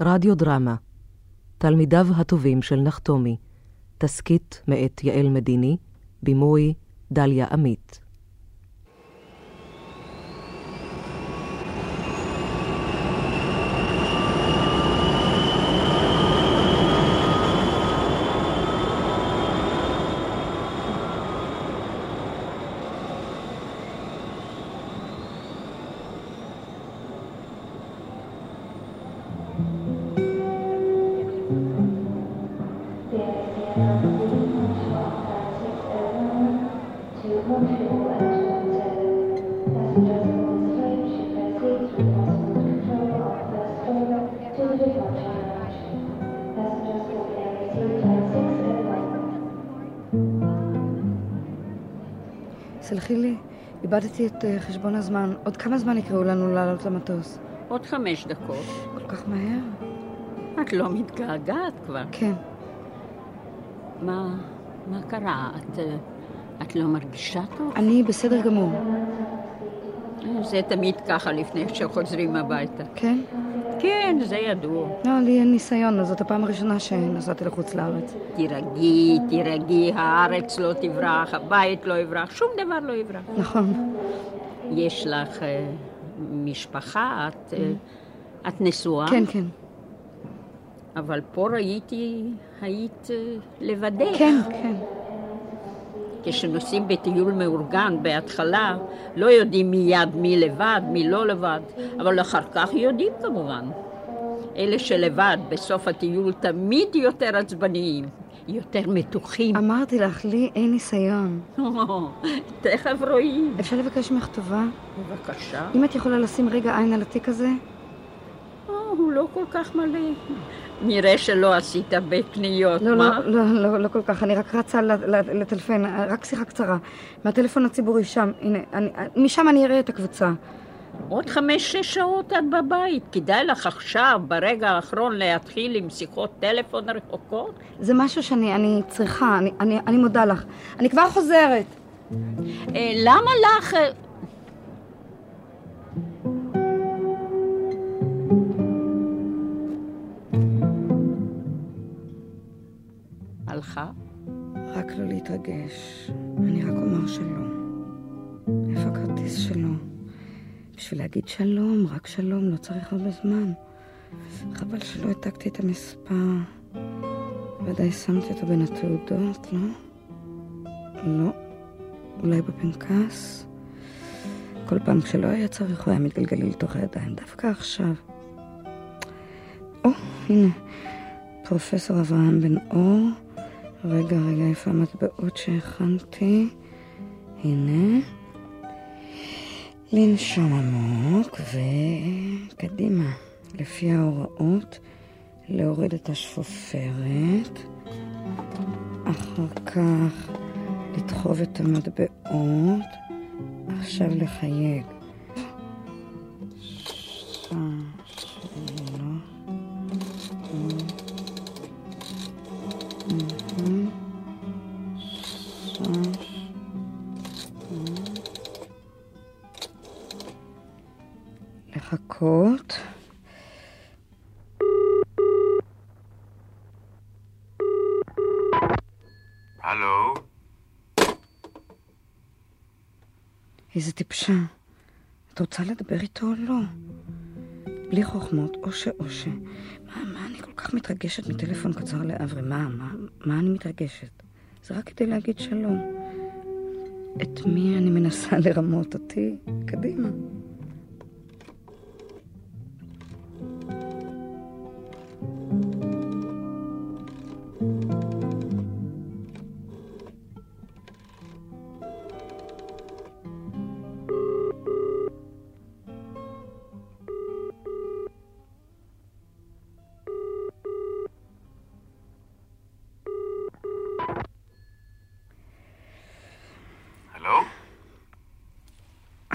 רדיו דרמה. תלמידיו הטובים של נחתומי. תסכית מאת יעל מדיני. בימוי דליה עמית את אה, חשבון הזמן. עוד כמה זמן יקראו לנו לעלות למטוס? עוד חמש דקות. כל כך מהר? את לא מתגעגעת כבר. כן. מה, מה קרה? את, אה, את לא מרגישה טוב? אני בסדר גמור. זה תמיד ככה לפני שחוזרים הביתה. כן? כן, זה ידוע. לא, לי אין ניסיון, זאת הפעם הראשונה שנסעתי לחוץ לארץ. תירגעי, תירגעי, הארץ לא תברח, הבית לא יברח, שום דבר לא יברח. נכון. יש לך אה, משפחה, את, אה, את נשואה? כן, כן. אבל פה ראיתי, היית אה, לבדך. כן, כן. כשנוסעים בטיול מאורגן בהתחלה, לא יודעים מיד מי לבד, מי לא לבד, אבל אחר כך יודעים כמובן. אלה שלבד בסוף הטיול תמיד יותר עצבניים, יותר מתוחים. אמרתי לך, לי אין ניסיון. תכף רואים. אפשר לבקש ממך טובה? בבקשה. אם את יכולה לשים רגע עין על התיק הזה? או, הוא לא כל כך מלא. נראה שלא עשית הרבה קניות, לא, מה? לא, לא, לא, לא כל כך, אני רק רצה לטלפן, רק שיחה קצרה. מהטלפון הציבורי שם, הנה, אני, משם אני אראה את הקבוצה. עוד חמש-שש שעות את בבית. כדאי לך עכשיו, ברגע האחרון, להתחיל עם שיחות טלפון רחוקות? זה משהו שאני אני צריכה, אני, אני, אני מודה לך. אני כבר חוזרת. אה, למה לך... אה, הלכה? רק לא להתרגש. אני רק אומר שלום. איפה הכרטיס שלו? בשביל להגיד שלום, רק שלום, לא צריך הרבה זמן. חבל שלא העתקתי את המספר. ודאי שמתי אותו בין התעודות, לא? לא. אולי בפנקס? כל פעם כשלא היה צריך הוא היה מתגלגל לי לתוך הידיים, דווקא עכשיו. או, הנה, פרופסור אברהם בן אור. רגע, רגע, איפה המטבעות שהכנתי? הנה. לנשום עמוק וקדימה. לפי ההוראות, להוריד את השפופרת. אחר כך לדחוב את המטבעות. עכשיו לחייג. שלוש, לחכות. הלו? איזה טיפשה. את רוצה לדבר איתו או לא? בלי חוכמות, או שאו ש... מה, מה אני כל כך מתרגשת מטלפון קצר לאברי? מה, מה, מה אני מתרגשת? זה רק כדי להגיד שלום. את מי אני מנסה לרמות אותי? קדימה.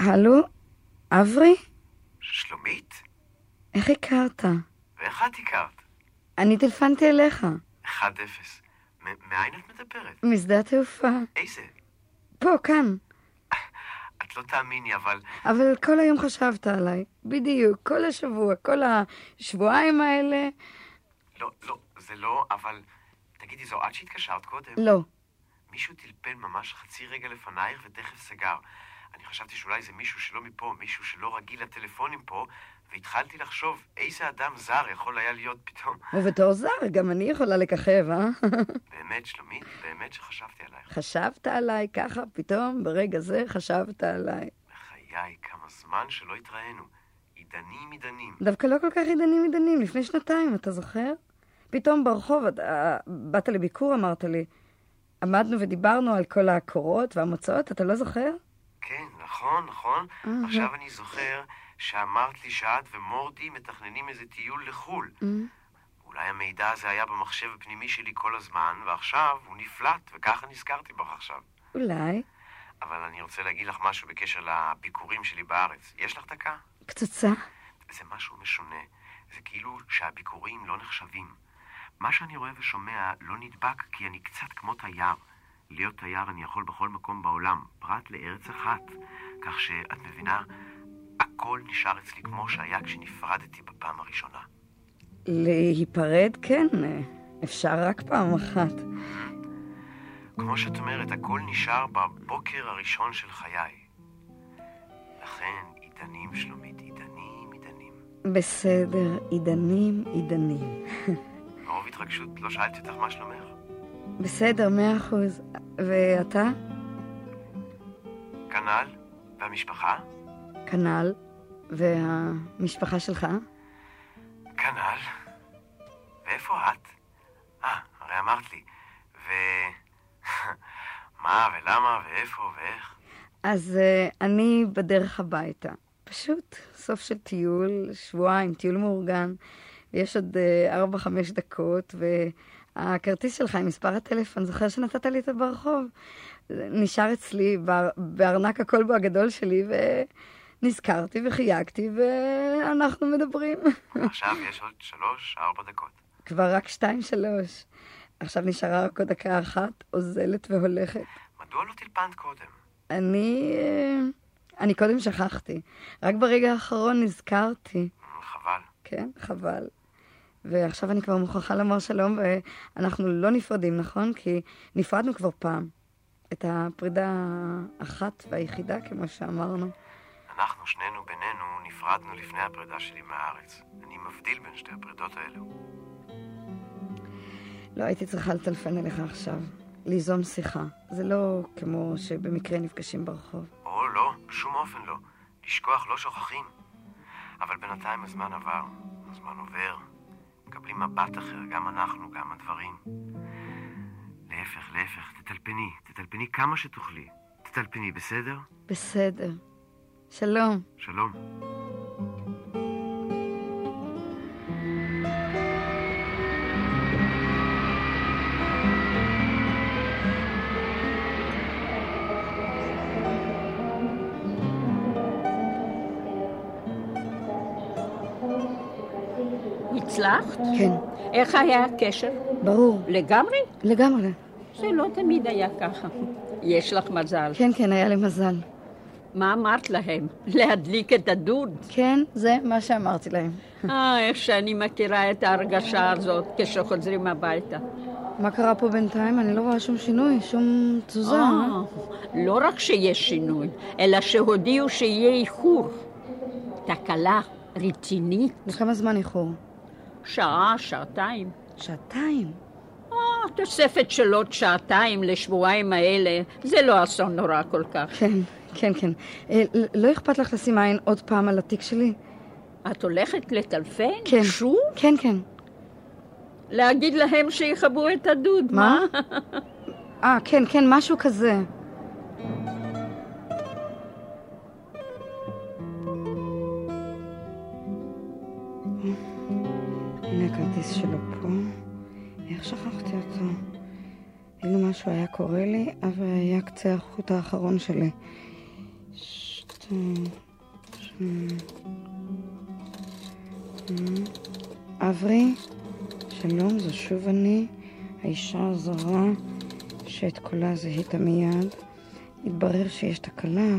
הלו? אברי? שלומית? איך הכרת? ואיך את הכרת? אני טלפנתי אליך. 1-0. מ- מאין את מדברת? משדה התעופה. איזה? פה, כאן. את לא תאמיני, אבל... אבל כל היום חשבת עליי. בדיוק, כל השבוע, כל השבועיים האלה. לא, לא, זה לא, אבל... תגידי, זו את שהתקשרת קודם? לא. מישהו טלפל ממש חצי רגע לפנייך ותכף סגר. אני חשבתי שאולי זה מישהו שלא מפה, מישהו שלא רגיל לטלפונים פה, והתחלתי לחשוב איזה אדם זר יכול היה להיות פתאום. ובתור זר, גם אני יכולה לככב, אה? באמת, שלומית, באמת שחשבתי עלייך. חשבת עליי ככה, פתאום, ברגע זה חשבת עליי. בחיי, כמה זמן שלא התראינו. עידנים עידנים. דווקא לא כל כך עידנים עידנים, לפני שנתיים, אתה זוכר? פתאום ברחוב, אתה, באת לביקור, אמרת לי. עמדנו ודיברנו על כל הקורות והמוצאות, אתה לא זוכר? כן, נכון, נכון. אה, עכשיו אני זוכר שאמרת לי שאת ומורדי מתכננים איזה טיול לחו"ל. אה. אולי המידע הזה היה במחשב הפנימי שלי כל הזמן, ועכשיו הוא נפלט, וככה נזכרתי בך עכשיו. אולי. אבל אני רוצה להגיד לך משהו בקשר לביקורים שלי בארץ. יש לך דקה? קצוצה. זה משהו משונה. זה כאילו שהביקורים לא נחשבים. מה שאני רואה ושומע לא נדבק כי אני קצת כמו תייר. להיות תייר אני יכול בכל מקום בעולם, פרט לארץ אחת. כך שאת מבינה, הכל נשאר אצלי כמו שהיה כשנפרדתי בפעם הראשונה. להיפרד, כן, אפשר רק פעם אחת. כמו שאת אומרת, הכל נשאר בבוקר הראשון של חיי. לכן, עידנים, שלומית, עידנים, עידנים. בסדר, עידנים, עידנים. מרוב התרגשות לא שאלתי אותך מה שלומך. בסדר, מאה אחוז. ואתה? כנ"ל, והמשפחה? כנ"ל. והמשפחה שלך? כנ"ל. ואיפה את? אה, הרי אמרת לי. ו... מה ולמה ואיפה ואיך? אז uh, אני בדרך הביתה. פשוט סוף של טיול, שבועיים, טיול מאורגן. יש עוד uh, ארבע, חמש דקות, והכרטיס שלך עם מספר הטלפון, זוכר שנתת לי אותו ברחוב? נשאר אצלי באר, בארנק הכלבו הגדול שלי, ונזכרתי וחייגתי, ואנחנו מדברים. עכשיו יש עוד שלוש, ארבע דקות. כבר רק שתיים, שלוש. עכשיו נשארה רק עוד דקה אחת, אוזלת והולכת. מדוע לא טלפנת קודם? אני... אה, אני קודם שכחתי. רק ברגע האחרון נזכרתי. חבל. כן, חבל. ועכשיו אני כבר מוכרחה לומר שלום, ואנחנו לא נפרדים, נכון? כי נפרדנו כבר פעם. את הפרידה האחת והיחידה, כמו שאמרנו. אנחנו, שנינו בינינו, נפרדנו לפני הפרידה שלי מהארץ. אני מבדיל בין שתי הפרידות האלו. לא הייתי צריכה לטלפן אליך עכשיו. ליזום שיחה. זה לא כמו שבמקרה נפגשים ברחוב. או לא, בשום אופן לא. לשכוח לא שוכחים. אבל בינתיים הזמן עבר, הזמן עובר. מקבלים מבט אחר, גם אנחנו, גם הדברים. להפך, להפך, תטלפני, תטלפני כמה שתוכלי. תטלפני, בסדר? בסדר. שלום. שלום. הצלחת? כן, איך היה הקשר? ברור. לגמרי? לגמרי. זה לא תמיד היה ככה. יש לך מזל. כן, כן, היה לי מזל. מה אמרת להם? להדליק את הדוד? כן, זה מה שאמרתי להם. אה, איך שאני מכירה את ההרגשה הזאת כשחוזרים הביתה. מה קרה פה בינתיים? אני לא רואה שום שינוי, שום תזוזה. אה, לא רק שיש שינוי, אלא שהודיעו שיהיה איחור. תקלה רצינית, לכמה זמן איחור? שעה, שעתיים. שעתיים. אה, תוספת של עוד שעתיים לשבועיים האלה, זה לא אסון נורא כל כך. כן, כן, כן. אה, לא אכפת לך לשים עין עוד פעם על התיק שלי? את הולכת לטלפן? כן. שוב? כן, כן. להגיד להם שיכבו את הדוד, מה? מה? אה, כן, כן, משהו כזה. הנה הכרטיס שלו פה. איך שכחתי אותו? אילו משהו היה קורה לי, אבל היה קצה החוט האחרון שלי. אברי, שלום, זו שוב אני, האישה הזרה, שאת קולה זיהית מיד. התברר שיש תקלה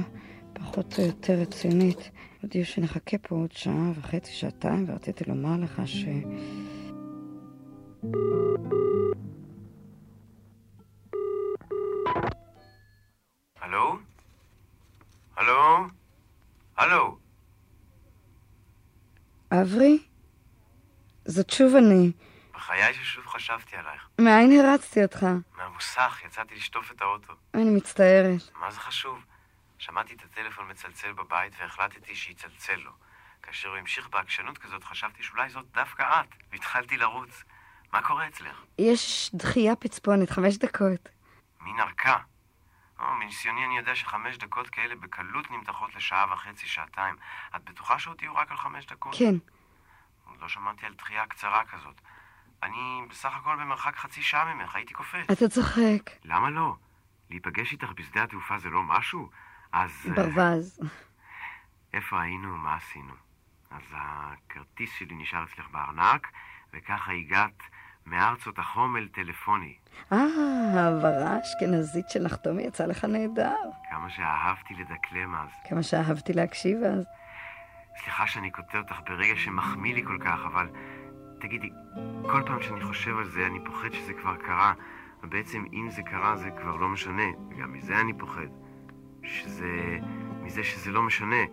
אוטו יותר רצינית. הודיעו שנחכה פה עוד שעה וחצי, שעתיים, ורציתי לומר לך ש... הלו? הלו? הלו? אברי? זאת שוב אני. בחיי ששוב חשבתי עלייך. מאין הרצתי אותך? מהמוסך, יצאתי לשטוף את האוטו. אני מצטערת. מה זה חשוב? שמעתי את הטלפון מצלצל בבית והחלטתי שיצלצל לו. כאשר הוא המשיך בעקשנות כזאת, חשבתי שאולי זאת דווקא את, והתחלתי לרוץ. מה קורה אצלך? יש דחייה פצפונת, חמש דקות. מין ארכה. או, מניסיוני אני יודע שחמש דקות כאלה בקלות נמתחות לשעה וחצי, שעתיים. את בטוחה שעוד תהיו רק על חמש דקות? כן. עוד לא שמעתי על דחייה קצרה כזאת. אני בסך הכל במרחק חצי שעה ממך, הייתי קופץ. אתה צוחק. למה לא? להיפגש איתך בשדה התעופה זה לא משהו? אז... אה, ברווז. איפה היינו ומה עשינו? אז הכרטיס שלי נשאר אצלך בארנק, וככה הגעת מארצות החומל טלפוני. אה, העברה אשכנזית של נחתומי יצא לך נהדר. כמה שאהבתי לדקלם אז. כמה שאהבתי להקשיב אז. סליחה שאני קוטע אותך ברגע שמחמיא לי כל כך, אבל תגידי, כל פעם שאני חושב על זה אני פוחד שזה כבר קרה, ובעצם אם זה קרה זה כבר לא משנה, וגם מזה אני פוחד. שזה... מזה שזה לא משנה.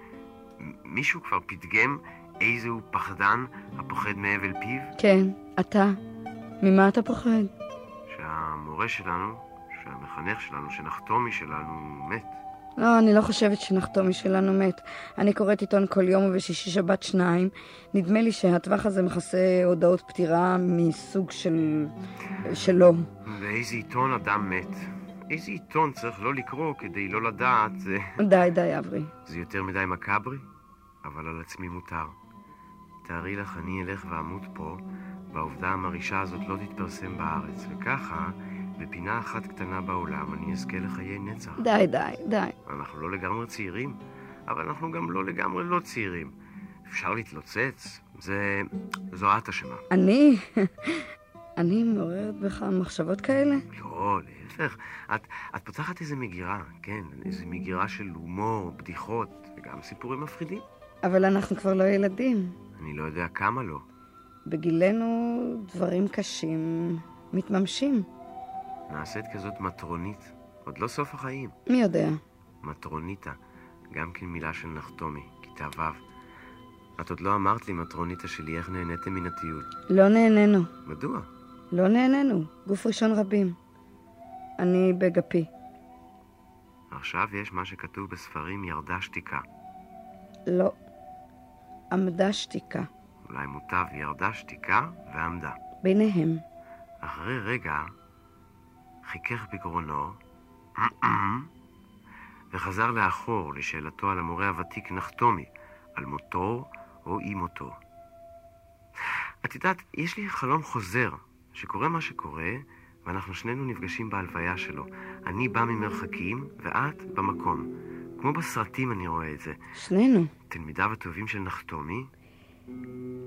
מישהו כבר פתגם איזהו פחדן הפוחד מהבל פיו? כן, אתה. ממה אתה פוחד? שהמורה שלנו, שהמחנך שלנו, שנחתומי שלנו מת. לא, אני לא חושבת שנחתומי שלנו מת. אני קוראת עיתון כל יום ובשישי שבת שניים. נדמה לי שהטווח הזה מכסה הודעות פטירה מסוג של... שלו. באיזה עיתון אדם מת? איזה עיתון צריך לא לקרוא כדי לא לדעת. די, די, אברי. זה יותר מדי מקאברי, אבל על עצמי מותר. תארי לך, אני אלך ואמות פה, והעובדה המרעישה הזאת לא תתפרסם בארץ, וככה, בפינה אחת קטנה בעולם, אני אזכה לחיי נצח. די, די, די. אנחנו לא לגמרי צעירים, אבל אנחנו גם לא לגמרי לא צעירים. אפשר להתלוצץ, זה... זו את אשמה. אני... אני מעוררת בך מחשבות כאלה? לא, להפך. את, את פותחת איזה מגירה, כן, איזה מגירה של הומור, בדיחות, וגם סיפורים מפחידים. אבל אנחנו כבר לא ילדים. אני לא יודע כמה לא. בגילנו דברים קשים מתממשים. נעשית כזאת מטרונית, עוד לא סוף החיים. מי יודע? מטרוניתה, גם כן מילה של נחתומי, כיתה ו'. את עוד לא אמרת לי, מטרוניתה שלי, איך נהניתם מן הטיול. לא נהנינו. מדוע? לא נהנינו. גוף ראשון רבים. אני בגפי. עכשיו יש מה שכתוב בספרים ירדה שתיקה. לא. עמדה שתיקה. אולי מוטב ירדה שתיקה ועמדה. ביניהם. אחרי רגע חיכך בגרונו וחזר לאחור לשאלתו על המורה הוותיק נחתומי, על מותו או אי מותו. את יודעת, יש לי חלום חוזר, שקורה מה שקורה, ואנחנו שנינו נפגשים בהלוויה שלו. אני בא ממרחקים, ואת במקום. כמו בסרטים אני רואה את זה. שנינו. תלמידיו הטובים של נחתומי,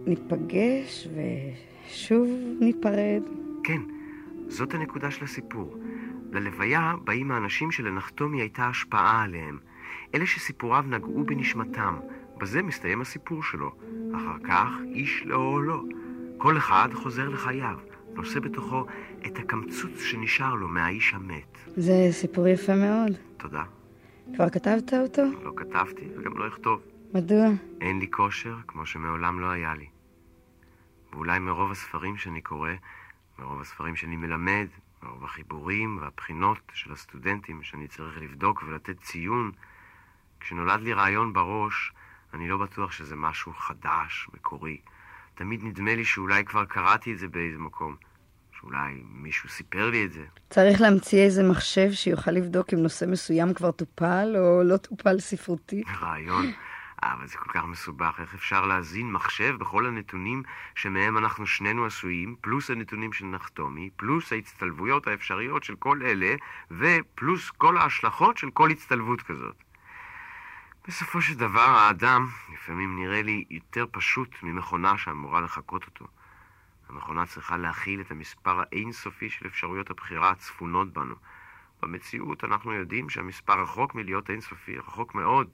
ניפגש ושוב ניפרד. כן, זאת הנקודה של הסיפור. ללוויה באים האנשים שלנחתומי הייתה השפעה עליהם. אלה שסיפוריו נגעו בנשמתם. בזה מסתיים הסיפור שלו. אחר כך, איש לאוהלו. כל אחד חוזר לחייו, נושא בתוכו את הקמצוץ שנשאר לו מהאיש המת. זה סיפור יפה מאוד. תודה. כבר כתבת אותו? לא כתבתי וגם לא אכתוב. מדוע? אין לי כושר כמו שמעולם לא היה לי. ואולי מרוב הספרים שאני קורא, מרוב הספרים שאני מלמד, מרוב החיבורים והבחינות של הסטודנטים שאני צריך לבדוק ולתת ציון, כשנולד לי רעיון בראש, אני לא בטוח שזה משהו חדש, מקורי. תמיד נדמה לי שאולי כבר קראתי את זה באיזה מקום. שאולי מישהו סיפר לי את זה. צריך להמציא איזה מחשב שיוכל לבדוק אם נושא מסוים כבר טופל או לא טופל ספרותית. רעיון. אבל זה כל כך מסובך, איך אפשר להזין מחשב בכל הנתונים שמהם אנחנו שנינו עשויים, פלוס הנתונים של נחתומי, פלוס ההצטלבויות האפשריות של כל אלה, ופלוס כל ההשלכות של כל הצטלבות כזאת. בסופו של דבר, האדם לפעמים נראה לי יותר פשוט ממכונה שאמורה לחקות אותו. המכונה צריכה להכיל את המספר האינסופי של אפשרויות הבחירה הצפונות בנו. במציאות אנחנו יודעים שהמספר רחוק מלהיות אינסופי, רחוק מאוד.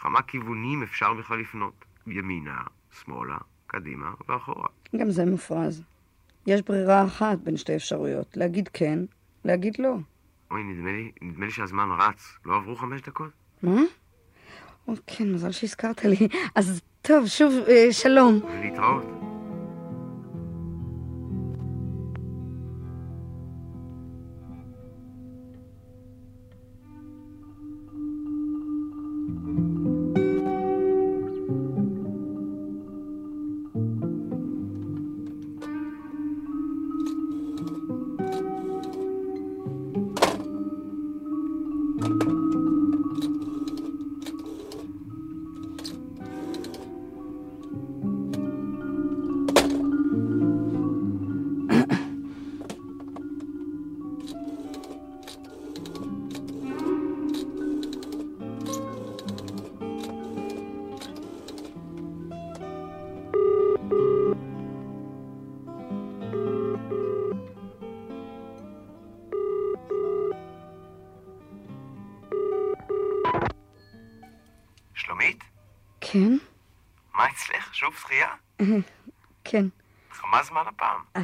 כמה כיוונים אפשר בכלל לפנות? ימינה, שמאלה, קדימה ואחורה. גם זה מופרז. יש ברירה אחת בין שתי אפשרויות, להגיד כן, להגיד לא. אוי, נדמה לי, נדמה לי שהזמן רץ. לא עברו חמש דקות? מה? או, כן, מזל שהזכרת לי. אז טוב, שוב, אה, שלום. ולהתראות. שלומית?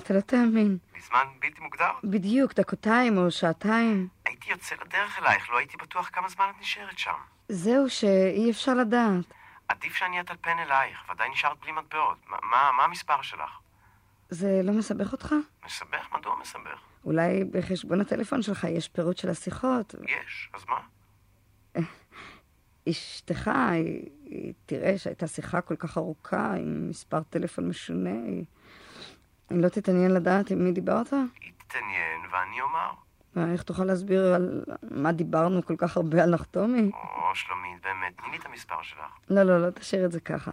אתה לא תאמין. בזמן בלתי מוגדר? בדיוק, דקותיים או שעתיים. הייתי יוצא לדרך אלייך, לא הייתי בטוח כמה זמן את נשארת שם. זהו שאי אפשר לדעת. עדיף שאני אטלפן אלייך, ודאי נשארת בלי מטבעות. מה, מה, מה המספר שלך? זה לא מסבך אותך? מסבך? מדוע מסבך? אולי בחשבון הטלפון שלך יש פירוט של השיחות. יש, אז מה? אשתך, היא, היא תראה שהייתה שיחה כל כך ארוכה עם מספר טלפון משונה. היא, היא לא תתעניין לדעת עם מי דיברת? היא תתעניין ואני אומר. ואיך תוכל להסביר על מה דיברנו כל כך הרבה על נחתומי? או, שלומית, באמת, תני לי את המספר שלך. לא, לא, לא תשאיר את זה ככה.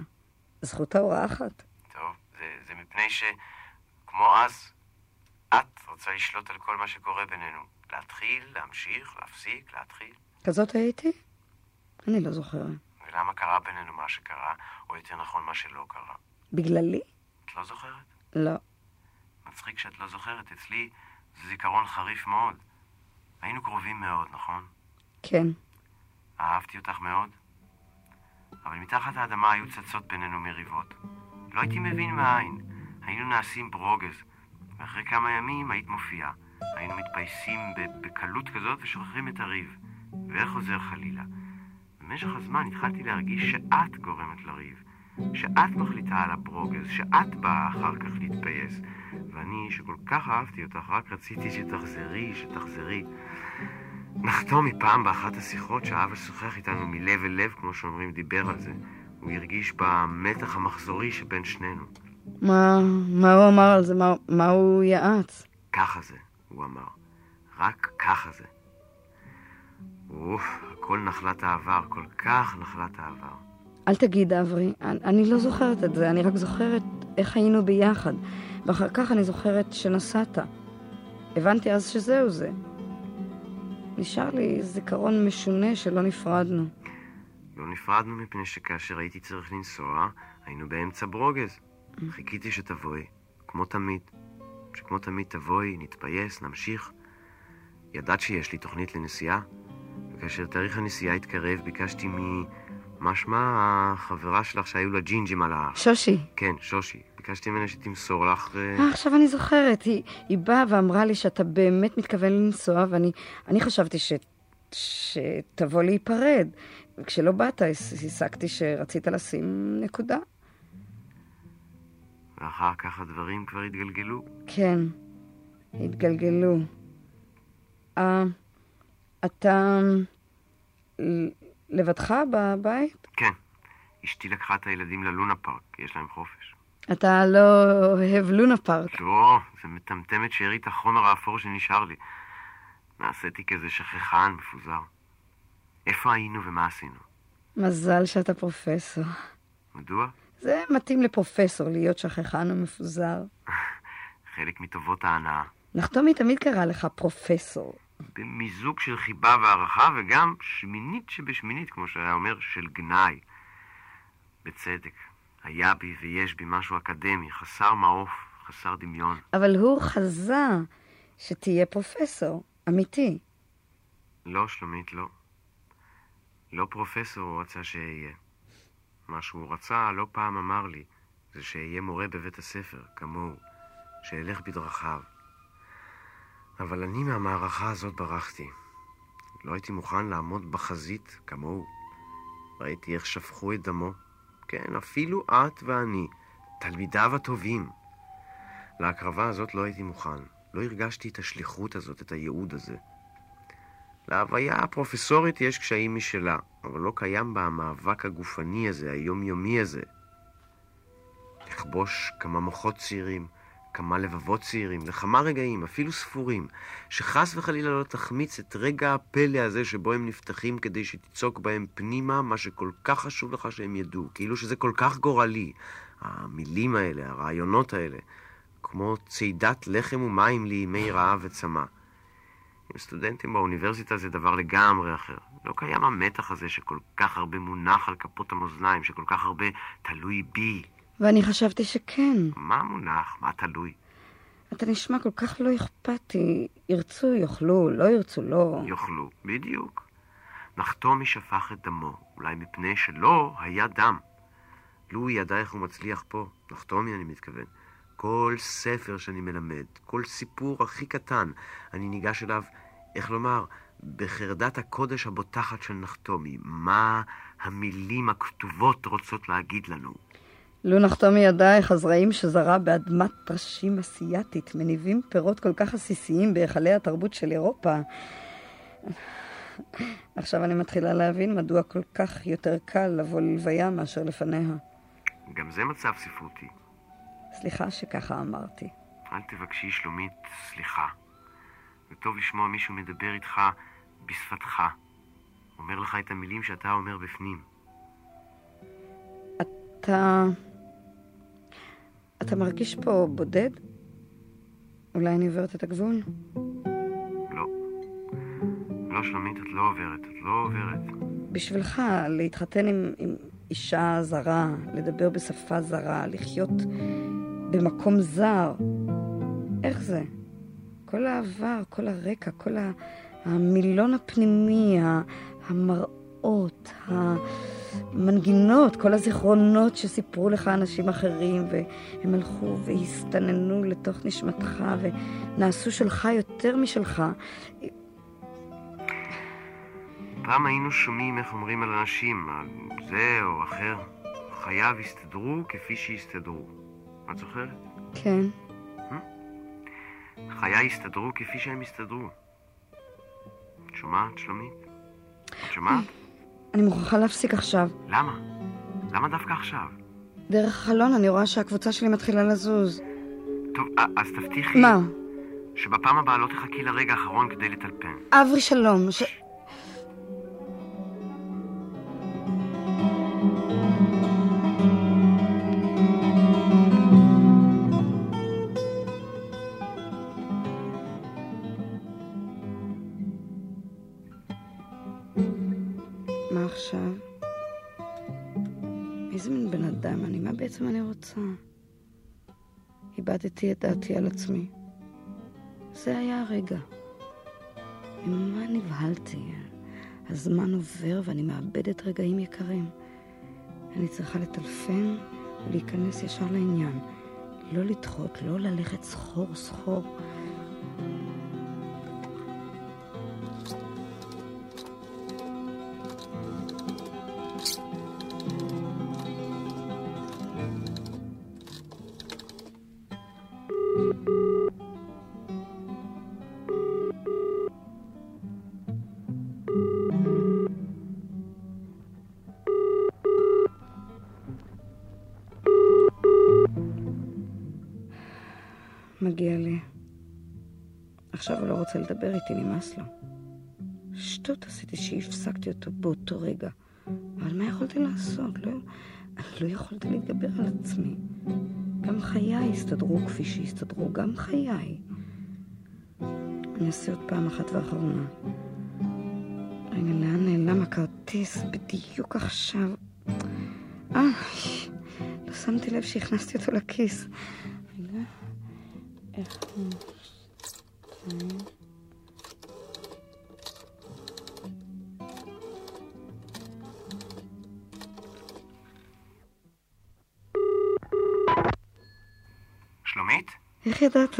זכות האורחת. טוב, זה, זה מפני ש... כמו אז, את רוצה לשלוט על כל מה שקורה בינינו. להתחיל, להמשיך, להפסיק, להתחיל. כזאת הייתי? אני לא זוכרת. ולמה קרה בינינו מה שקרה, או יותר נכון מה שלא קרה. בגללי? את לא זוכרת? לא. מצחיק שאת לא זוכרת. אצלי זה זיכרון חריף מאוד. היינו קרובים מאוד, נכון? כן. אהבתי אותך מאוד. אבל מתחת האדמה היו צצות בינינו מריבות. לא הייתי מבין מאין. היינו נעשים ברוגז. ואחרי כמה ימים היית מופיעה. היינו מתפייסים בקלות כזאת ושוכחים את הריב. ואיך חוזר חלילה. במשך הזמן התחלתי להרגיש שאת גורמת לריב. שאת מחליטה על הברוגז, שאת באה אחר כך להתפייס. ואני, שכל כך אהבתי אותך, רק רציתי שתחזרי, שתחזרי. נחתום מפעם באחת השיחות שאהב לשוחח איתנו מלב אל לב, כמו שאומרים, דיבר על זה. הוא הרגיש במתח המחזורי שבין שנינו. מה, מה הוא אמר על זה? מה, מה הוא יעץ? ככה זה, הוא אמר. רק ככה זה. אוף, הכל נחלת העבר, כל כך נחלת העבר. אל תגיד, אברי, אני, אני לא זוכרת את זה, אני רק זוכרת איך היינו ביחד. ואחר כך אני זוכרת שנסעת. הבנתי אז שזהו זה. נשאר לי זיכרון משונה שלא נפרדנו. לא נפרדנו מפני שכאשר הייתי צריך לנסוע, היינו באמצע ברוגז. חיכיתי שתבואי, כמו תמיד. שכמו תמיד תבואי, נתפייס, נמשיך. ידעת שיש לי תוכנית לנסיעה, וכאשר תאריך הנסיעה התקרב, ביקשתי מ... מה שמה החברה שלך שהיו לה ג'ינג'ים על ה... שושי. כן, שושי. ביקשתי ממנה שתמסור לך... אה, אה, עכשיו אני זוכרת. היא, היא באה ואמרה לי שאתה באמת מתכוון לנסוע, ואני אני חשבתי ש, שתבוא להיפרד. וכשלא באת, הס- הסקתי שרצית לשים נקודה. ואחר כך הדברים כבר התגלגלו. כן, התגלגלו. אה, אתה לבדך בבית? כן, אשתי לקחה את הילדים ללונה פארק, יש להם חופש. אתה לא אוהב לונה פארק. לא, זה מטמטמת שארית החומר האפור שנשאר לי. נעשיתי כזה שכחן, מפוזר. איפה היינו ומה עשינו? מזל שאתה פרופסור. מדוע? זה מתאים לפרופסור להיות שכחן ומפוזר. חלק מטובות ההנאה. נחתומי תמיד קרא לך פרופסור. במיזוג של חיבה והערכה, וגם שמינית שבשמינית, כמו שהיה אומר, של גנאי. בצדק, היה בי ויש בי משהו אקדמי, חסר מעוף, חסר דמיון. אבל הוא חזה שתהיה פרופסור, אמיתי. לא, שלומית, לא. לא פרופסור הוא רצה שאהיה. מה שהוא רצה לא פעם אמר לי, זה שאהיה מורה בבית הספר, כמוהו, שאלך בדרכיו. אבל אני מהמערכה הזאת ברחתי. לא הייתי מוכן לעמוד בחזית כמוהו. ראיתי איך שפכו את דמו. כן, אפילו את ואני, תלמידיו הטובים. להקרבה הזאת לא הייתי מוכן. לא הרגשתי את השליחות הזאת, את הייעוד הזה. להוויה הפרופסורית יש קשיים משלה, אבל לא קיים בה המאבק הגופני הזה, היומיומי הזה. לכבוש כמה מוחות צעירים, כמה לבבות צעירים, לכמה רגעים, אפילו ספורים, שחס וחלילה לא תחמיץ את רגע הפלא הזה שבו הם נפתחים כדי שתצוק בהם פנימה מה שכל כך חשוב לך שהם ידעו, כאילו שזה כל כך גורלי. המילים האלה, הרעיונות האלה, כמו צידת לחם ומים לימי רעב וצמא. עם סטודנטים באוניברסיטה זה דבר לגמרי אחר. לא קיים המתח הזה שכל כך הרבה מונח על כפות המאזניים, שכל כך הרבה תלוי בי. ואני חשבתי שכן. מה מונח? מה תלוי? אתה נשמע כל כך לא אכפתי. ירצו, יאכלו, לא ירצו, לא. יאכלו, בדיוק. נחתומי שפך את דמו, אולי מפני שלא היה דם. לו ידע איך הוא מצליח פה, נחתומי אני מתכוון. כל ספר שאני מלמד, כל סיפור הכי קטן, אני ניגש אליו, איך לומר, בחרדת הקודש הבוטחת של נחתומי. מה המילים הכתובות רוצות להגיד לנו? לו נחתומי ידע איך הזרעים שזרע באדמת טרשים אסיאתית מניבים פירות כל כך עסיסיים בהיכלי התרבות של אירופה. עכשיו אני מתחילה להבין מדוע כל כך יותר קל לבוא ללוויה מאשר לפניה. גם זה מצב ספרותי. סליחה שככה אמרתי. אל תבקשי, שלומית, סליחה. זה טוב לשמוע מישהו מדבר איתך בשפתך. אומר לך את המילים שאתה אומר בפנים. אתה... אתה מרגיש פה בודד? אולי אני עוברת את הגבול? לא. לא, שלומית, את לא עוברת. את לא עוברת. בשבילך, להתחתן עם, עם אישה זרה, לדבר בשפה זרה, לחיות במקום זר. איך זה? כל העבר, כל הרקע, כל המילון הפנימי, המראות, המנגינות, כל הזיכרונות שסיפרו לך אנשים אחרים, והם הלכו והסתננו לתוך נשמתך ונעשו שלך יותר משלך. פעם היינו שומעים איך אומרים על אנשים, על זה או אחר, חייו יסתדרו כפי שיסתדרו. את זוכרת? כן. חיי יסתדרו כפי שהם יסתדרו. את שומעת, שלומית? את שומעת? אני מוכרחה להפסיק עכשיו. למה? למה דווקא עכשיו? דרך החלון אני רואה שהקבוצה שלי מתחילה לזוז. טוב, אז תבטיחי... מה? שבפעם הבאה לא תחכי לרגע האחרון כדי לטלפן. אברי שלום, ש... איבדתי את דעתי על עצמי. זה היה הרגע. ממה נבהלתי? הזמן עובר ואני מאבדת רגעים יקרים. אני צריכה לטלפן ולהיכנס ישר לעניין. לא לדחות, לא ללכת סחור סחור. מגיע לי. עכשיו הוא לא רוצה לדבר איתי, נמאס לו. שטות עשיתי שהפסקתי אותו באותו רגע. אבל מה יכולתי לעשות? לא, לא יכולתי להתגבר על עצמי. גם חיי הסתדרו כפי שהסתדרו, גם חיי. אני אעשה עוד פעם אחת ואחרונה. רגע, לאן נעלם הכרטיס? בדיוק עכשיו. אה, לא שמתי לב שהכנסתי אותו לכיס. שלומית? איך ידעת?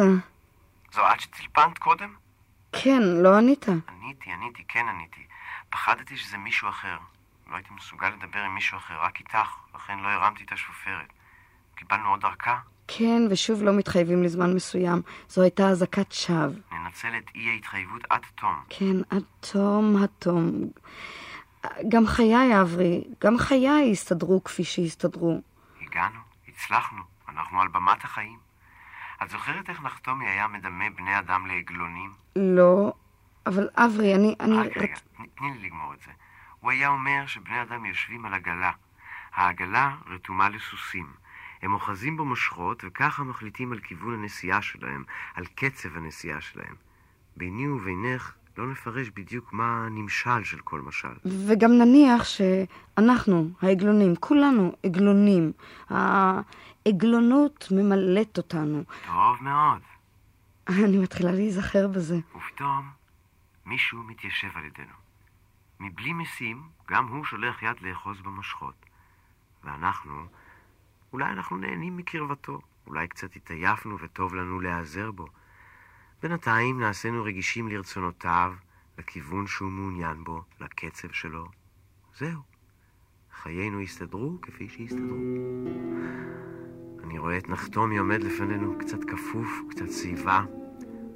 זו את שטילפנת קודם? כן, לא ענית. עניתי, עניתי, כן עניתי. פחדתי שזה מישהו אחר. לא הייתי מסוגל לדבר עם מישהו אחר, רק איתך, לכן לא הרמתי את השופרת. קיבלנו עוד ארכה? כן, ושוב לא מתחייבים לזמן מסוים. זו הייתה אזעקת שווא. ננצל את אי ההתחייבות עד תום. כן, עד תום התום. גם חיי, אברי, גם חיי הסתדרו כפי שהסתדרו. הגענו, הצלחנו, אנחנו על במת החיים. את זוכרת איך נחתומי היה מדמה בני אדם לעגלונים? לא, אבל אברי, אני... אני... רק רגע, תני לי לגמור את זה. הוא היה אומר שבני אדם יושבים על עגלה. העגלה רתומה לסוסים. הם אוחזים במושכות, וככה מחליטים על כיוון הנסיעה שלהם, על קצב הנסיעה שלהם. ביני ובינך לא נפרש בדיוק מה הנמשל של כל משל. וגם נניח שאנחנו, העגלונים, כולנו עגלונים. העגלונות ממלאת אותנו. טוב מאוד. אני מתחילה להיזכר בזה. ופתאום מישהו מתיישב על ידינו. מבלי משים, גם הוא שולח יד לאחוז במושכות. ואנחנו, אולי אנחנו נהנים מקרבתו, אולי קצת התעייפנו וטוב לנו להיעזר בו. בינתיים נעשינו רגישים לרצונותיו, לכיוון שהוא מעוניין בו, לקצב שלו. זהו. חיינו הסתדרו כפי שהסתדרו. אני רואה את נחתומי עומד לפנינו קצת כפוף, קצת סביבה,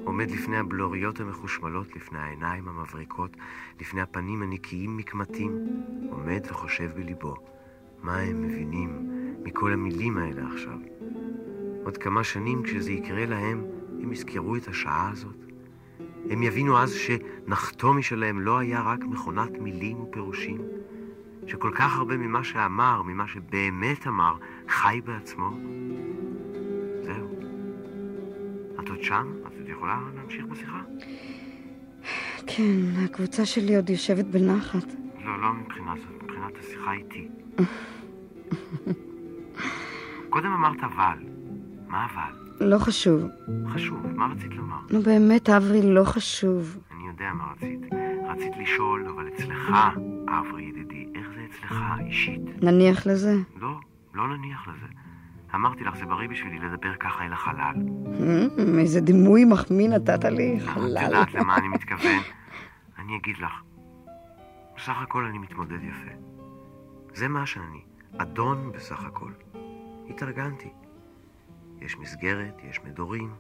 עומד לפני הבלוריות המחושמלות, לפני העיניים המבריקות, לפני הפנים הנקיים מקמטים, עומד וחושב בליבו, מה הם מבינים מכל המילים האלה עכשיו. עוד כמה שנים כשזה יקרה להם, הם יזכרו את השעה הזאת. הם יבינו אז שנחתומי שלהם לא היה רק מכונת מילים ופירושים, שכל כך הרבה ממה שאמר, ממה שבאמת אמר, חי בעצמו. זהו. את עוד שם? את עוד יכולה להמשיך בשיחה? כן, הקבוצה שלי עוד יושבת בנחת. לא, לא מבחינת זאת, מבחינת השיחה איתי. קודם אמרת אבל. מה אבל? לא חשוב. חשוב, מה רצית לומר? נו באמת, אברי, לא חשוב. אני יודע מה רצית. רצית לשאול, אבל אצלך, אברי ידידי, איך זה אצלך, אישית? נניח לזה? לא, לא נניח לזה. אמרתי לך, זה בריא בשבילי לדבר ככה אל החלל. Mm, איזה דימוי מחמיא נתת לי, חלל. את יודעת למה אני מתכוון? אני אגיד לך. בסך הכל אני מתמודד יפה. זה מה שאני, אדון בסך הכל. התארגנתי. יש מסגרת, יש מדורים,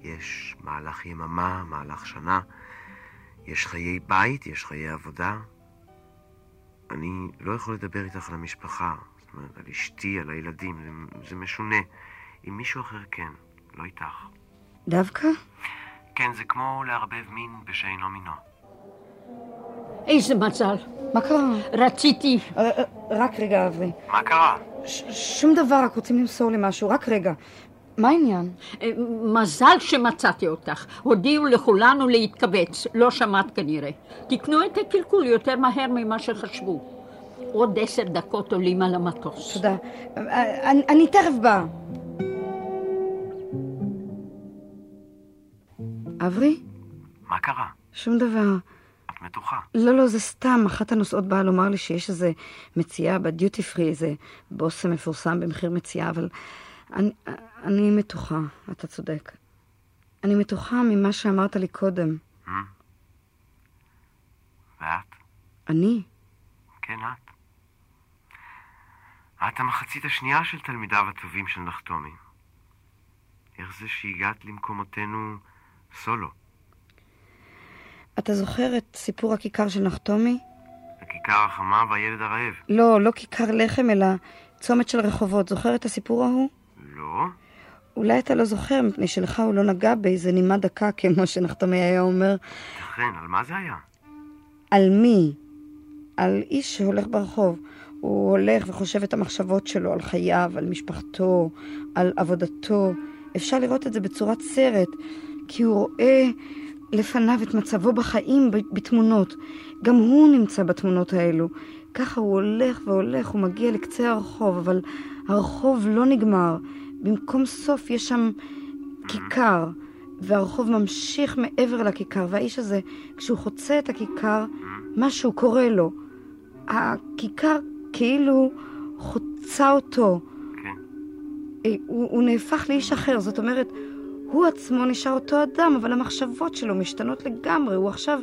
יש מהלך יממה, מהלך שנה, יש חיי בית, יש חיי עבודה. אני לא יכול לדבר איתך על המשפחה, זאת אומרת, על אשתי, על הילדים, זה, זה משונה. עם מישהו אחר כן, לא איתך. דווקא? כן, זה כמו לערבב מין בשאינו מינו. איזה מזל. מה קרה? רציתי. אה, אה, רק רגע, אברי. מה קרה? שום דבר, רק רוצים למסור לי משהו, רק רגע. מה העניין? אה, מזל שמצאתי אותך. הודיעו לכולנו להתכווץ, לא שמעת כנראה. תקנו את הקלקול יותר מהר ממה שחשבו. עוד עשר דקות עולים על המטוס. תודה. אני, אני תכף באה. אברי? מה קרה? שום דבר. את מתוחה. לא, לא, זה סתם. אחת הנוסעות באה לומר לי שיש איזה מציאה בדיוטי פרי, איזה בושם מפורסם במחיר מציאה, אבל אני, אני מתוחה, אתה צודק. אני מתוחה ממה שאמרת לי קודם. Hmm? ואת? אני? כן, את. את המחצית השנייה של תלמידיו הטובים של נחתומי. איך זה שהגעת למקומותינו סולו? אתה זוכר את סיפור הכיכר של נחתומי? הכיכר החמה והילד הרעב. לא, לא כיכר לחם, אלא צומת של רחובות. זוכר את הסיפור ההוא? לא. אולי אתה לא זוכר, מפני שלך הוא לא נגע באיזה נימה דקה, כמו שנחתומי היה אומר. אכן, על מה זה היה? על מי? על איש שהולך ברחוב. הוא הולך וחושב את המחשבות שלו על חייו, על משפחתו, על עבודתו. אפשר לראות את זה בצורת סרט, כי הוא רואה לפניו את מצבו בחיים בתמונות. גם הוא נמצא בתמונות האלו. ככה הוא הולך והולך, הוא מגיע לקצה הרחוב, אבל הרחוב לא נגמר. במקום סוף יש שם כיכר, והרחוב ממשיך מעבר לכיכר, והאיש הזה, כשהוא חוצה את הכיכר, משהו קורה לו. הכיכר כאילו חוצה אותו. כן. אה, הוא, הוא נהפך לאיש אחר, זאת אומרת, הוא עצמו נשאר אותו אדם, אבל המחשבות שלו משתנות לגמרי. הוא עכשיו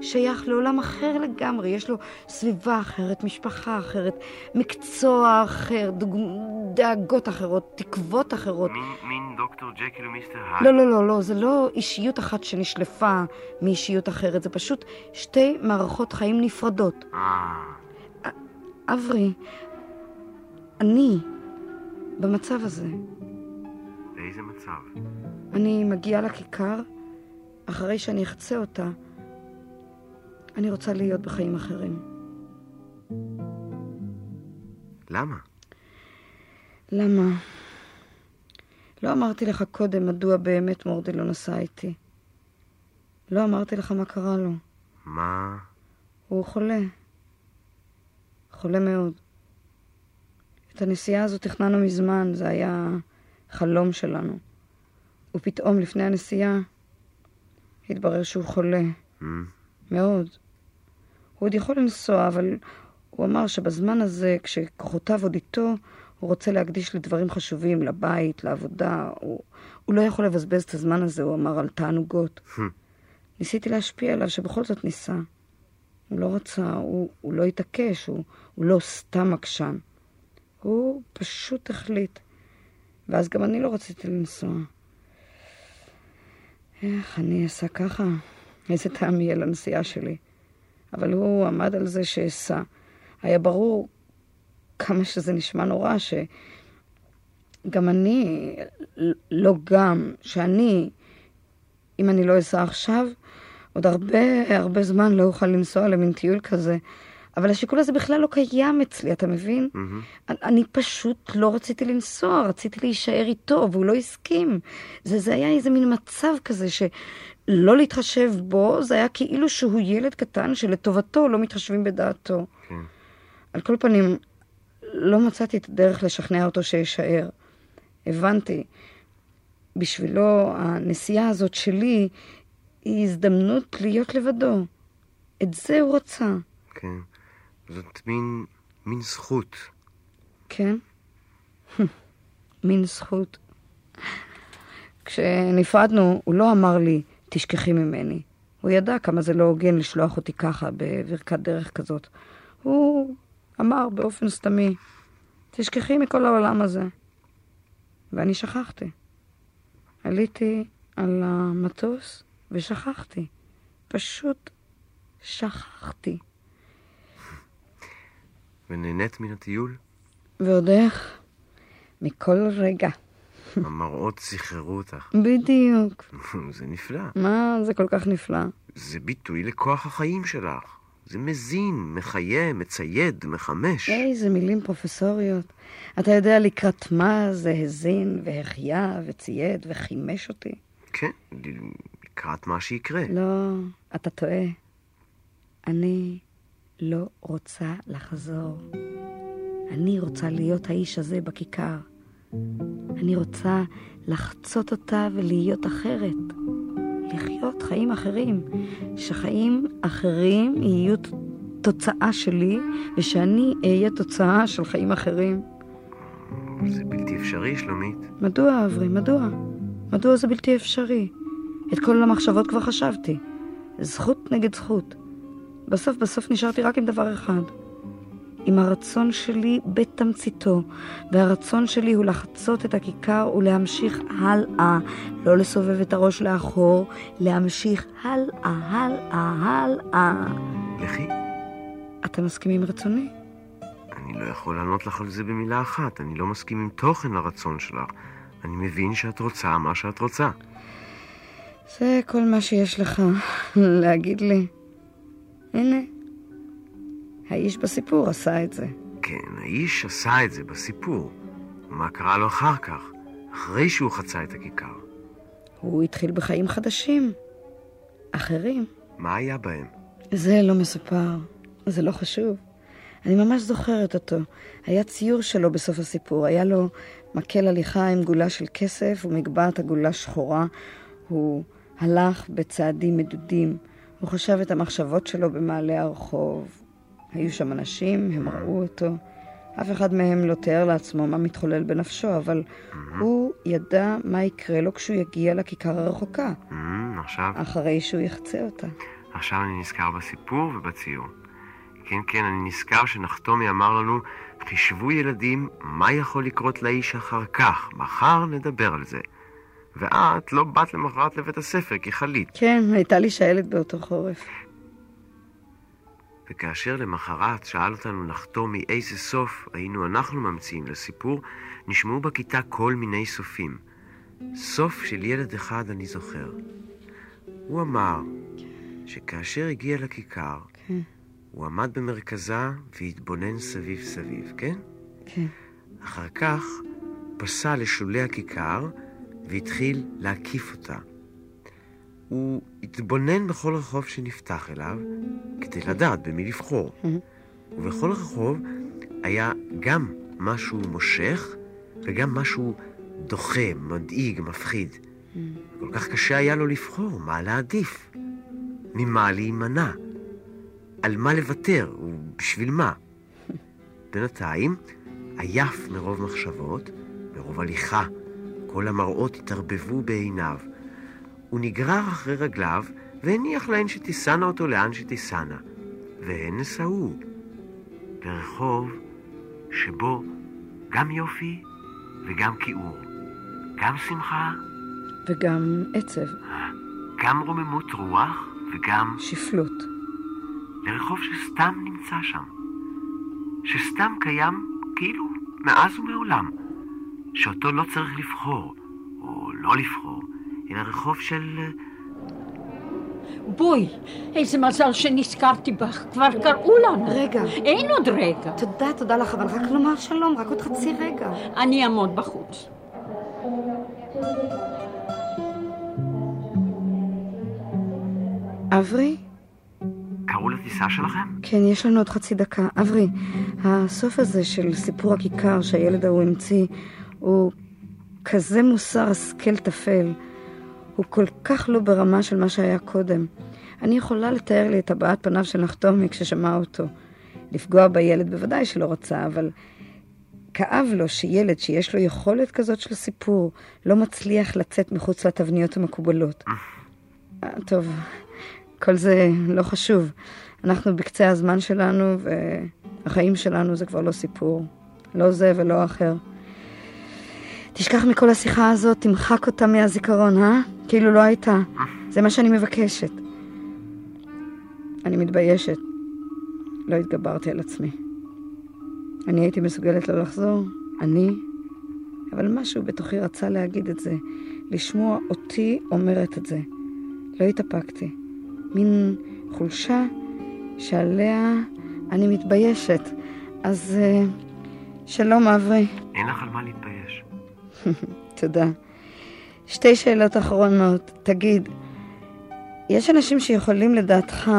שייך לעולם אחר לגמרי. יש לו סביבה אחרת, משפחה אחרת, מקצוע אחר, דוג... דאגות אחרות, תקוות אחרות. מין, מין דוקטור ג'קיל ומיסטר הייד. לא, לא, לא, לא, זה לא אישיות אחת שנשלפה מאישיות אחרת, זה פשוט שתי מערכות חיים נפרדות. אה, אברי, אני במצב הזה. באיזה מצב? אני מגיעה לכיכר, אחרי שאני אחצה אותה, אני רוצה להיות בחיים אחרים. למה? למה? לא אמרתי לך קודם מדוע באמת מורדי לא נסע איתי. לא אמרתי לך מה קרה לו. מה? הוא חולה. חולה מאוד. את הנסיעה הזו תכננו מזמן, זה היה חלום שלנו. ופתאום לפני הנסיעה התברר שהוא חולה. Hmm, מאוד. הוא עוד יכול לנסוע, אבל הוא אמר שבזמן הזה, כשכוחותיו עוד איתו, הוא רוצה להקדיש לדברים חשובים, לבית, לעבודה. הוא, הוא לא יכול לבזבז את הזמן הזה, הוא אמר, על תענוגות. Hmm. ניסיתי להשפיע עליו שבכל זאת ניסה. הוא לא רצה, הוא, הוא לא התעקש, הוא, הוא לא סתם עקשן. הוא פשוט החליט. ואז גם אני לא רציתי לנסוע. איך אני אסע ככה? איזה טעם יהיה לנסיעה שלי? אבל הוא עמד על זה שאסע. היה ברור כמה שזה נשמע נורא, שגם אני, לא גם, שאני, אם אני לא אסע עכשיו, עוד הרבה הרבה זמן לא אוכל לנסוע למין טיול כזה. אבל השיקול הזה בכלל לא קיים אצלי, אתה מבין? מהמם. אני- פשוט לא רציתי לנסוע, רציתי להישאר איתו, והוא לא הסכים. זה, זה היה איזה מין מצב כזה שלא להתחשב בו, זה היה כאילו שהוא ילד קטן שלטובתו לא מתחשבים בדעתו. כן. על כל פנים, לא מצאתי את הדרך לשכנע אותו שיישאר. הבנתי, בשבילו הנסיעה הזאת שלי היא הזדמנות להיות לבדו. את זה הוא רצה, כן. זאת מין, מין זכות. כן? מין זכות. כשנפרדנו, הוא לא אמר לי, תשכחי ממני. הוא ידע כמה זה לא הוגן לשלוח אותי ככה, בברכת דרך כזאת. הוא אמר באופן סתמי, תשכחי מכל העולם הזה. ואני שכחתי. עליתי על המטוס ושכחתי. פשוט שכחתי. ונהנית מן הטיול? ועוד איך? מכל רגע. המראות סחררו אותך. בדיוק. זה נפלא. מה זה כל כך נפלא? זה ביטוי לכוח החיים שלך. זה מזין, מחיה, מצייד, מחמש. איזה מילים פרופסוריות. אתה יודע לקראת מה זה הזין והחיה וצייד וחימש אותי? כן, לקראת מה שיקרה. לא, אתה טועה. אני לא רוצה לחזור. אני רוצה להיות האיש הזה בכיכר. אני רוצה לחצות אותה ולהיות אחרת. לחיות חיים אחרים. שחיים אחרים יהיו תוצאה שלי, ושאני אהיה תוצאה של חיים אחרים. זה בלתי אפשרי, שלומית. מדוע, אברי? מדוע? מדוע זה בלתי אפשרי? את כל המחשבות כבר חשבתי. זכות נגד זכות. בסוף בסוף נשארתי רק עם דבר אחד. עם הרצון שלי בתמציתו, והרצון שלי הוא לחצות את הכיכר ולהמשיך הלאה, לא לסובב את הראש לאחור, להמשיך הלאה, הלאה, הלאה. לכי. אתה מסכים עם רצוני? אני לא יכול לענות לך על זה במילה אחת. אני לא מסכים עם תוכן הרצון שלך. אני מבין שאת רוצה מה שאת רוצה. זה כל מה שיש לך להגיד לי. הנה, האיש בסיפור עשה את זה. כן, האיש עשה את זה בסיפור. מה קרה לו אחר כך? אחרי שהוא חצה את הכיכר. הוא התחיל בחיים חדשים, אחרים. מה היה בהם? זה לא מסופר, זה לא חשוב. אני ממש זוכרת אותו. היה ציור שלו בסוף הסיפור. היה לו מקל הליכה עם גולה של כסף ומגבעת עגולה שחורה. הוא הלך בצעדים מדודים. הוא חשב את המחשבות שלו במעלה הרחוב. היו שם אנשים, הם ראו אותו. אף אחד מהם לא תיאר לעצמו מה מתחולל בנפשו, אבל הוא ידע מה יקרה לו כשהוא יגיע לכיכר הרחוקה, Mm, עכשיו, אחרי שהוא יחצה אותה. עכשיו אני נזכר בסיפור ובציור. כן, כן, אני נזכר שנחתומי אמר לנו, חישבו ילדים, מה יכול לקרות לאיש אחר כך, מחר נדבר על זה. ואת לא באת למחרת לבית הספר כי חלית. כן, הייתה לי שיילת באותו חורף. וכאשר למחרת שאל אותנו נחתומי איזה סוף היינו אנחנו ממציאים לסיפור, נשמעו בכיתה כל מיני סופים. סוף של ילד אחד אני זוכר. הוא אמר שכאשר הגיע לכיכר, כן. הוא עמד במרכזה והתבונן סביב סביב, כן? כן. אחר כך פסע לשולי הכיכר והתחיל להקיף אותה. הוא התבונן בכל רחוב שנפתח אליו כדי לדעת במי לבחור. ובכל רחוב היה גם משהו מושך וגם משהו דוחה, מדאיג, מפחיד. כל כך קשה היה לו לבחור מה להעדיף, ממה להימנע, על מה לוותר ובשביל מה. בינתיים, עייף מרוב מחשבות, מרוב הליכה, כל המראות התערבבו בעיניו. הוא נגרר אחרי רגליו והניח להן שתיסענה אותו לאן שתיסענה, והן נסעו ברחוב שבו גם יופי וגם כיעור, גם שמחה, וגם עצב, גם רוממות רוח וגם שפלות. לרחוב שסתם נמצא שם, שסתם קיים כאילו מאז ומעולם, שאותו לא צריך לבחור, או לא לבחור, אלא רחוב של... אה, בואי, איזה מזל שנזכרתי בך, כבר קראו לנו. רגע. אין עוד רגע. תודה, תודה לך, אבל רק לומר שלום, רק עוד חצי רגע. אני אעמוד בחוץ. אברי? קראו לטיסה שלכם? כן, יש לנו עוד חצי דקה. אברי, הסוף הזה של סיפור הכיכר שהילד ההוא המציא, הוא כזה מוסר השכל טפל. הוא כל כך לא ברמה של מה שהיה קודם. אני יכולה לתאר לי את הבעת פניו של נחתומי כששמע אותו. לפגוע בילד בוודאי שלא רצה, אבל כאב לו שילד שיש לו יכולת כזאת של סיפור לא מצליח לצאת מחוץ לתבניות המקובלות. טוב, כל זה לא חשוב. אנחנו בקצה הזמן שלנו, והחיים שלנו זה כבר לא סיפור. לא זה ולא אחר. תשכח מכל השיחה הזאת, תמחק אותה מהזיכרון, אה? כאילו לא הייתה. זה מה שאני מבקשת. אני מתביישת. לא התגברתי על עצמי. אני הייתי מסוגלת לא לחזור, אני, אבל משהו בתוכי רצה להגיד את זה, לשמוע אותי אומרת את זה. לא התאפקתי. מין חולשה שעליה אני מתביישת. אז אה, שלום, אברי. אין לך על מה להתבייש. תודה. שתי שאלות אחרונות. תגיד, יש אנשים שיכולים לדעתך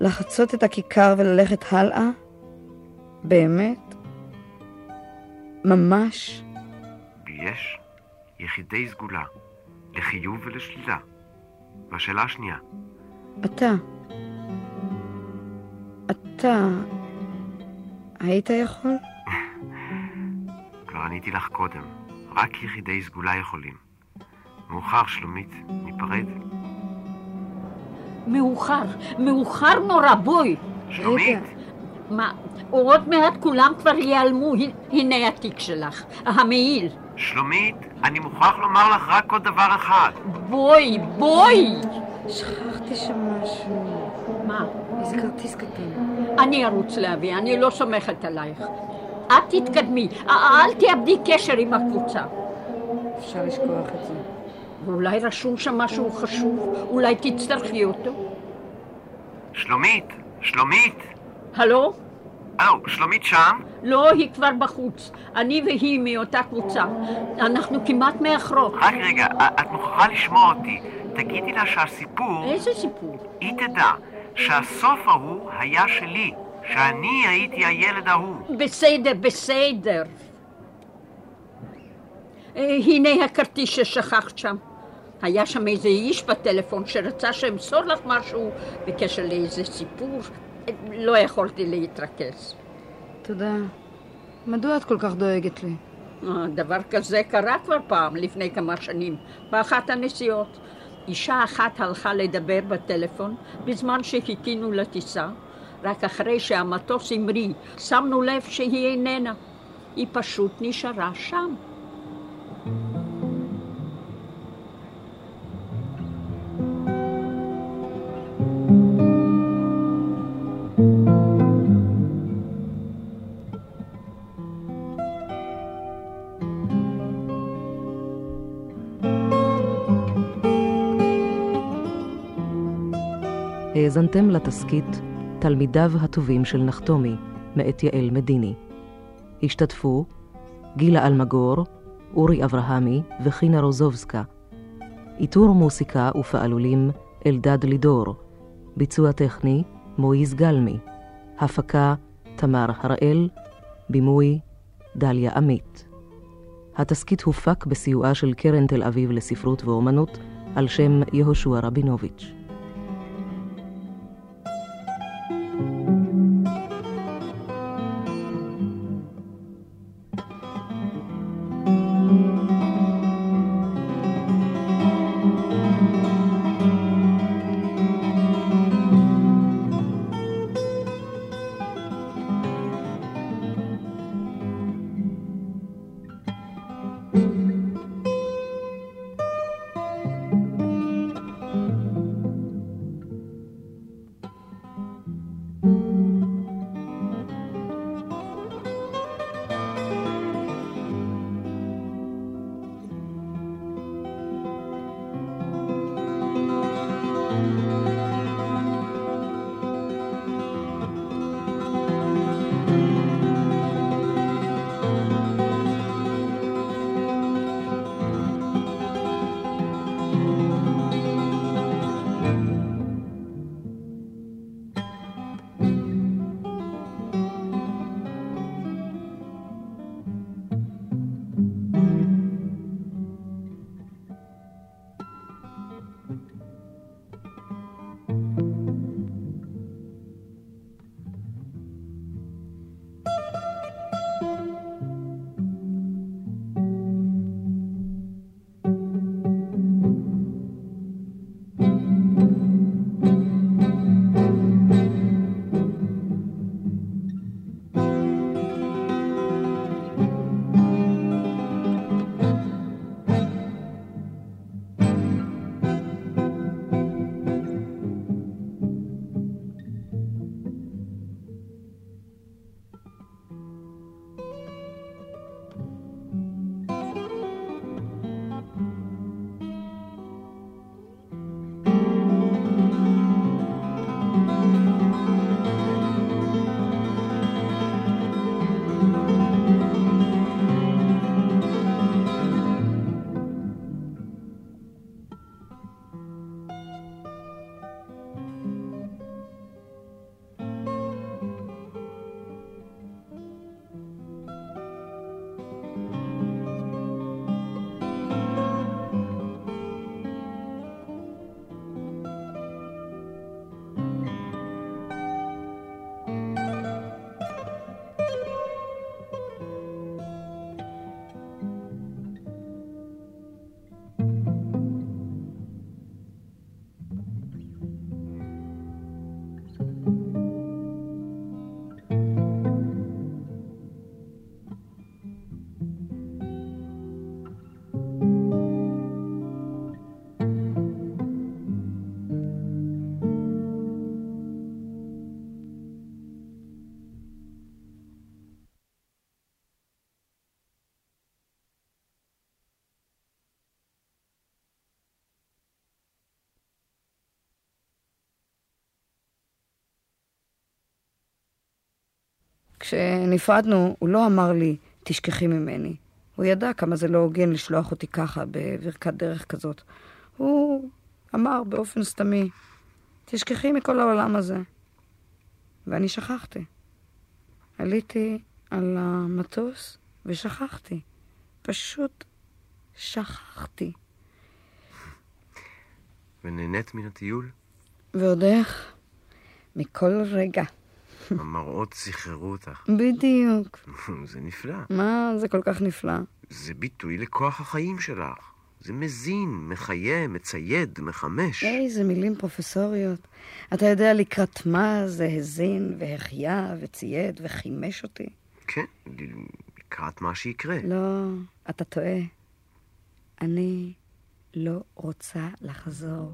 לחצות את הכיכר וללכת הלאה? באמת? ממש? יש יחידי סגולה, לחיוב ולשלילה. והשאלה השנייה, אתה. אתה היית יכול? כבר עניתי לך קודם, רק יחידי סגולה יכולים. מאוחר, שלומית, ניפרד. מאוחר, מאוחר נורא, בואי. שלומית, מה, עוד מעט כולם כבר ייעלמו, הנה- הנה התיק שלך, המעיל. שלומית, אני מוכרח לומר לך רק עוד דבר אחד. בואי, בואי. שכחתי שם משהו. מה? איזה כרטיס קטן. אני ארוץ להביא, אני לא סומכת עלייך. את תתקדמי, א- אל תאבדי קשר עם הקבוצה. אפשר לשכוח את זה. ואולי רשום שם משהו חשוב, אולי תצטרכי אותו. שלומית, שלומית, הלו? הלו, שלומית שם? לא, היא כבר בחוץ. אני והיא מאותה קבוצה. אנחנו כמעט מאחרות. רק רגע, את מוכרחה לשמוע אותי. תגידי לה שהסיפור, איזה סיפור? היא תדע, שהסוף ההוא היה שלי, שאני הייתי הילד ההוא. בסדר, בסדר. אה, הנה הכרטיס ששכחת שם. היה שם איזה איש בטלפון שרצה שאמסור לך משהו בקשר לאיזה סיפור. אה, לא יכולתי להתרכז. תודה. מדוע את כל כך דואגת לי? אה, דבר כזה קרה כבר פעם, לפני כמה שנים, באחת הנסיעות. אישה אחת הלכה לדבר בטלפון בזמן שחיכינו לטיסה, רק אחרי שהמטוס המריא, שמנו לב שהיא איננה. היא פשוט נשארה שם. האזנתם לתסכית תלמידיו הטובים של נחתומי, מאת יעל מדיני. השתתפו גילה אלמגור, אורי אברהמי וחינה רוזובסקה. איתור מוסיקה ופעלולים אלדד לידור. ביצוע טכני מויז גלמי. הפקה תמר הראל. בימוי דליה עמית. התסכית הופק בסיועה של קרן תל אביב לספרות ואומנות על שם יהושע רבינוביץ'. כשנפרדנו, הוא לא אמר לי, תשכחי ממני. הוא ידע כמה זה לא הוגן לשלוח אותי ככה, בברכת דרך כזאת. הוא אמר באופן סתמי, תשכחי מכל העולם הזה. ואני שכחתי. עליתי על המטוס ושכחתי. פשוט שכחתי. ונהנית מן הטיול? ועוד איך? מכל רגע. המראות סחררו אותך. בדיוק. זה נפלא. מה זה כל כך נפלא? זה ביטוי לכוח החיים שלך. זה מזין, מחיה, מצייד, מחמש. איזה מילים פרופסוריות. אתה יודע לקראת מה זה הזין והחיה וצייד וחימש אותי? כן, לקראת מה שיקרה. לא, אתה טועה. אני לא רוצה לחזור.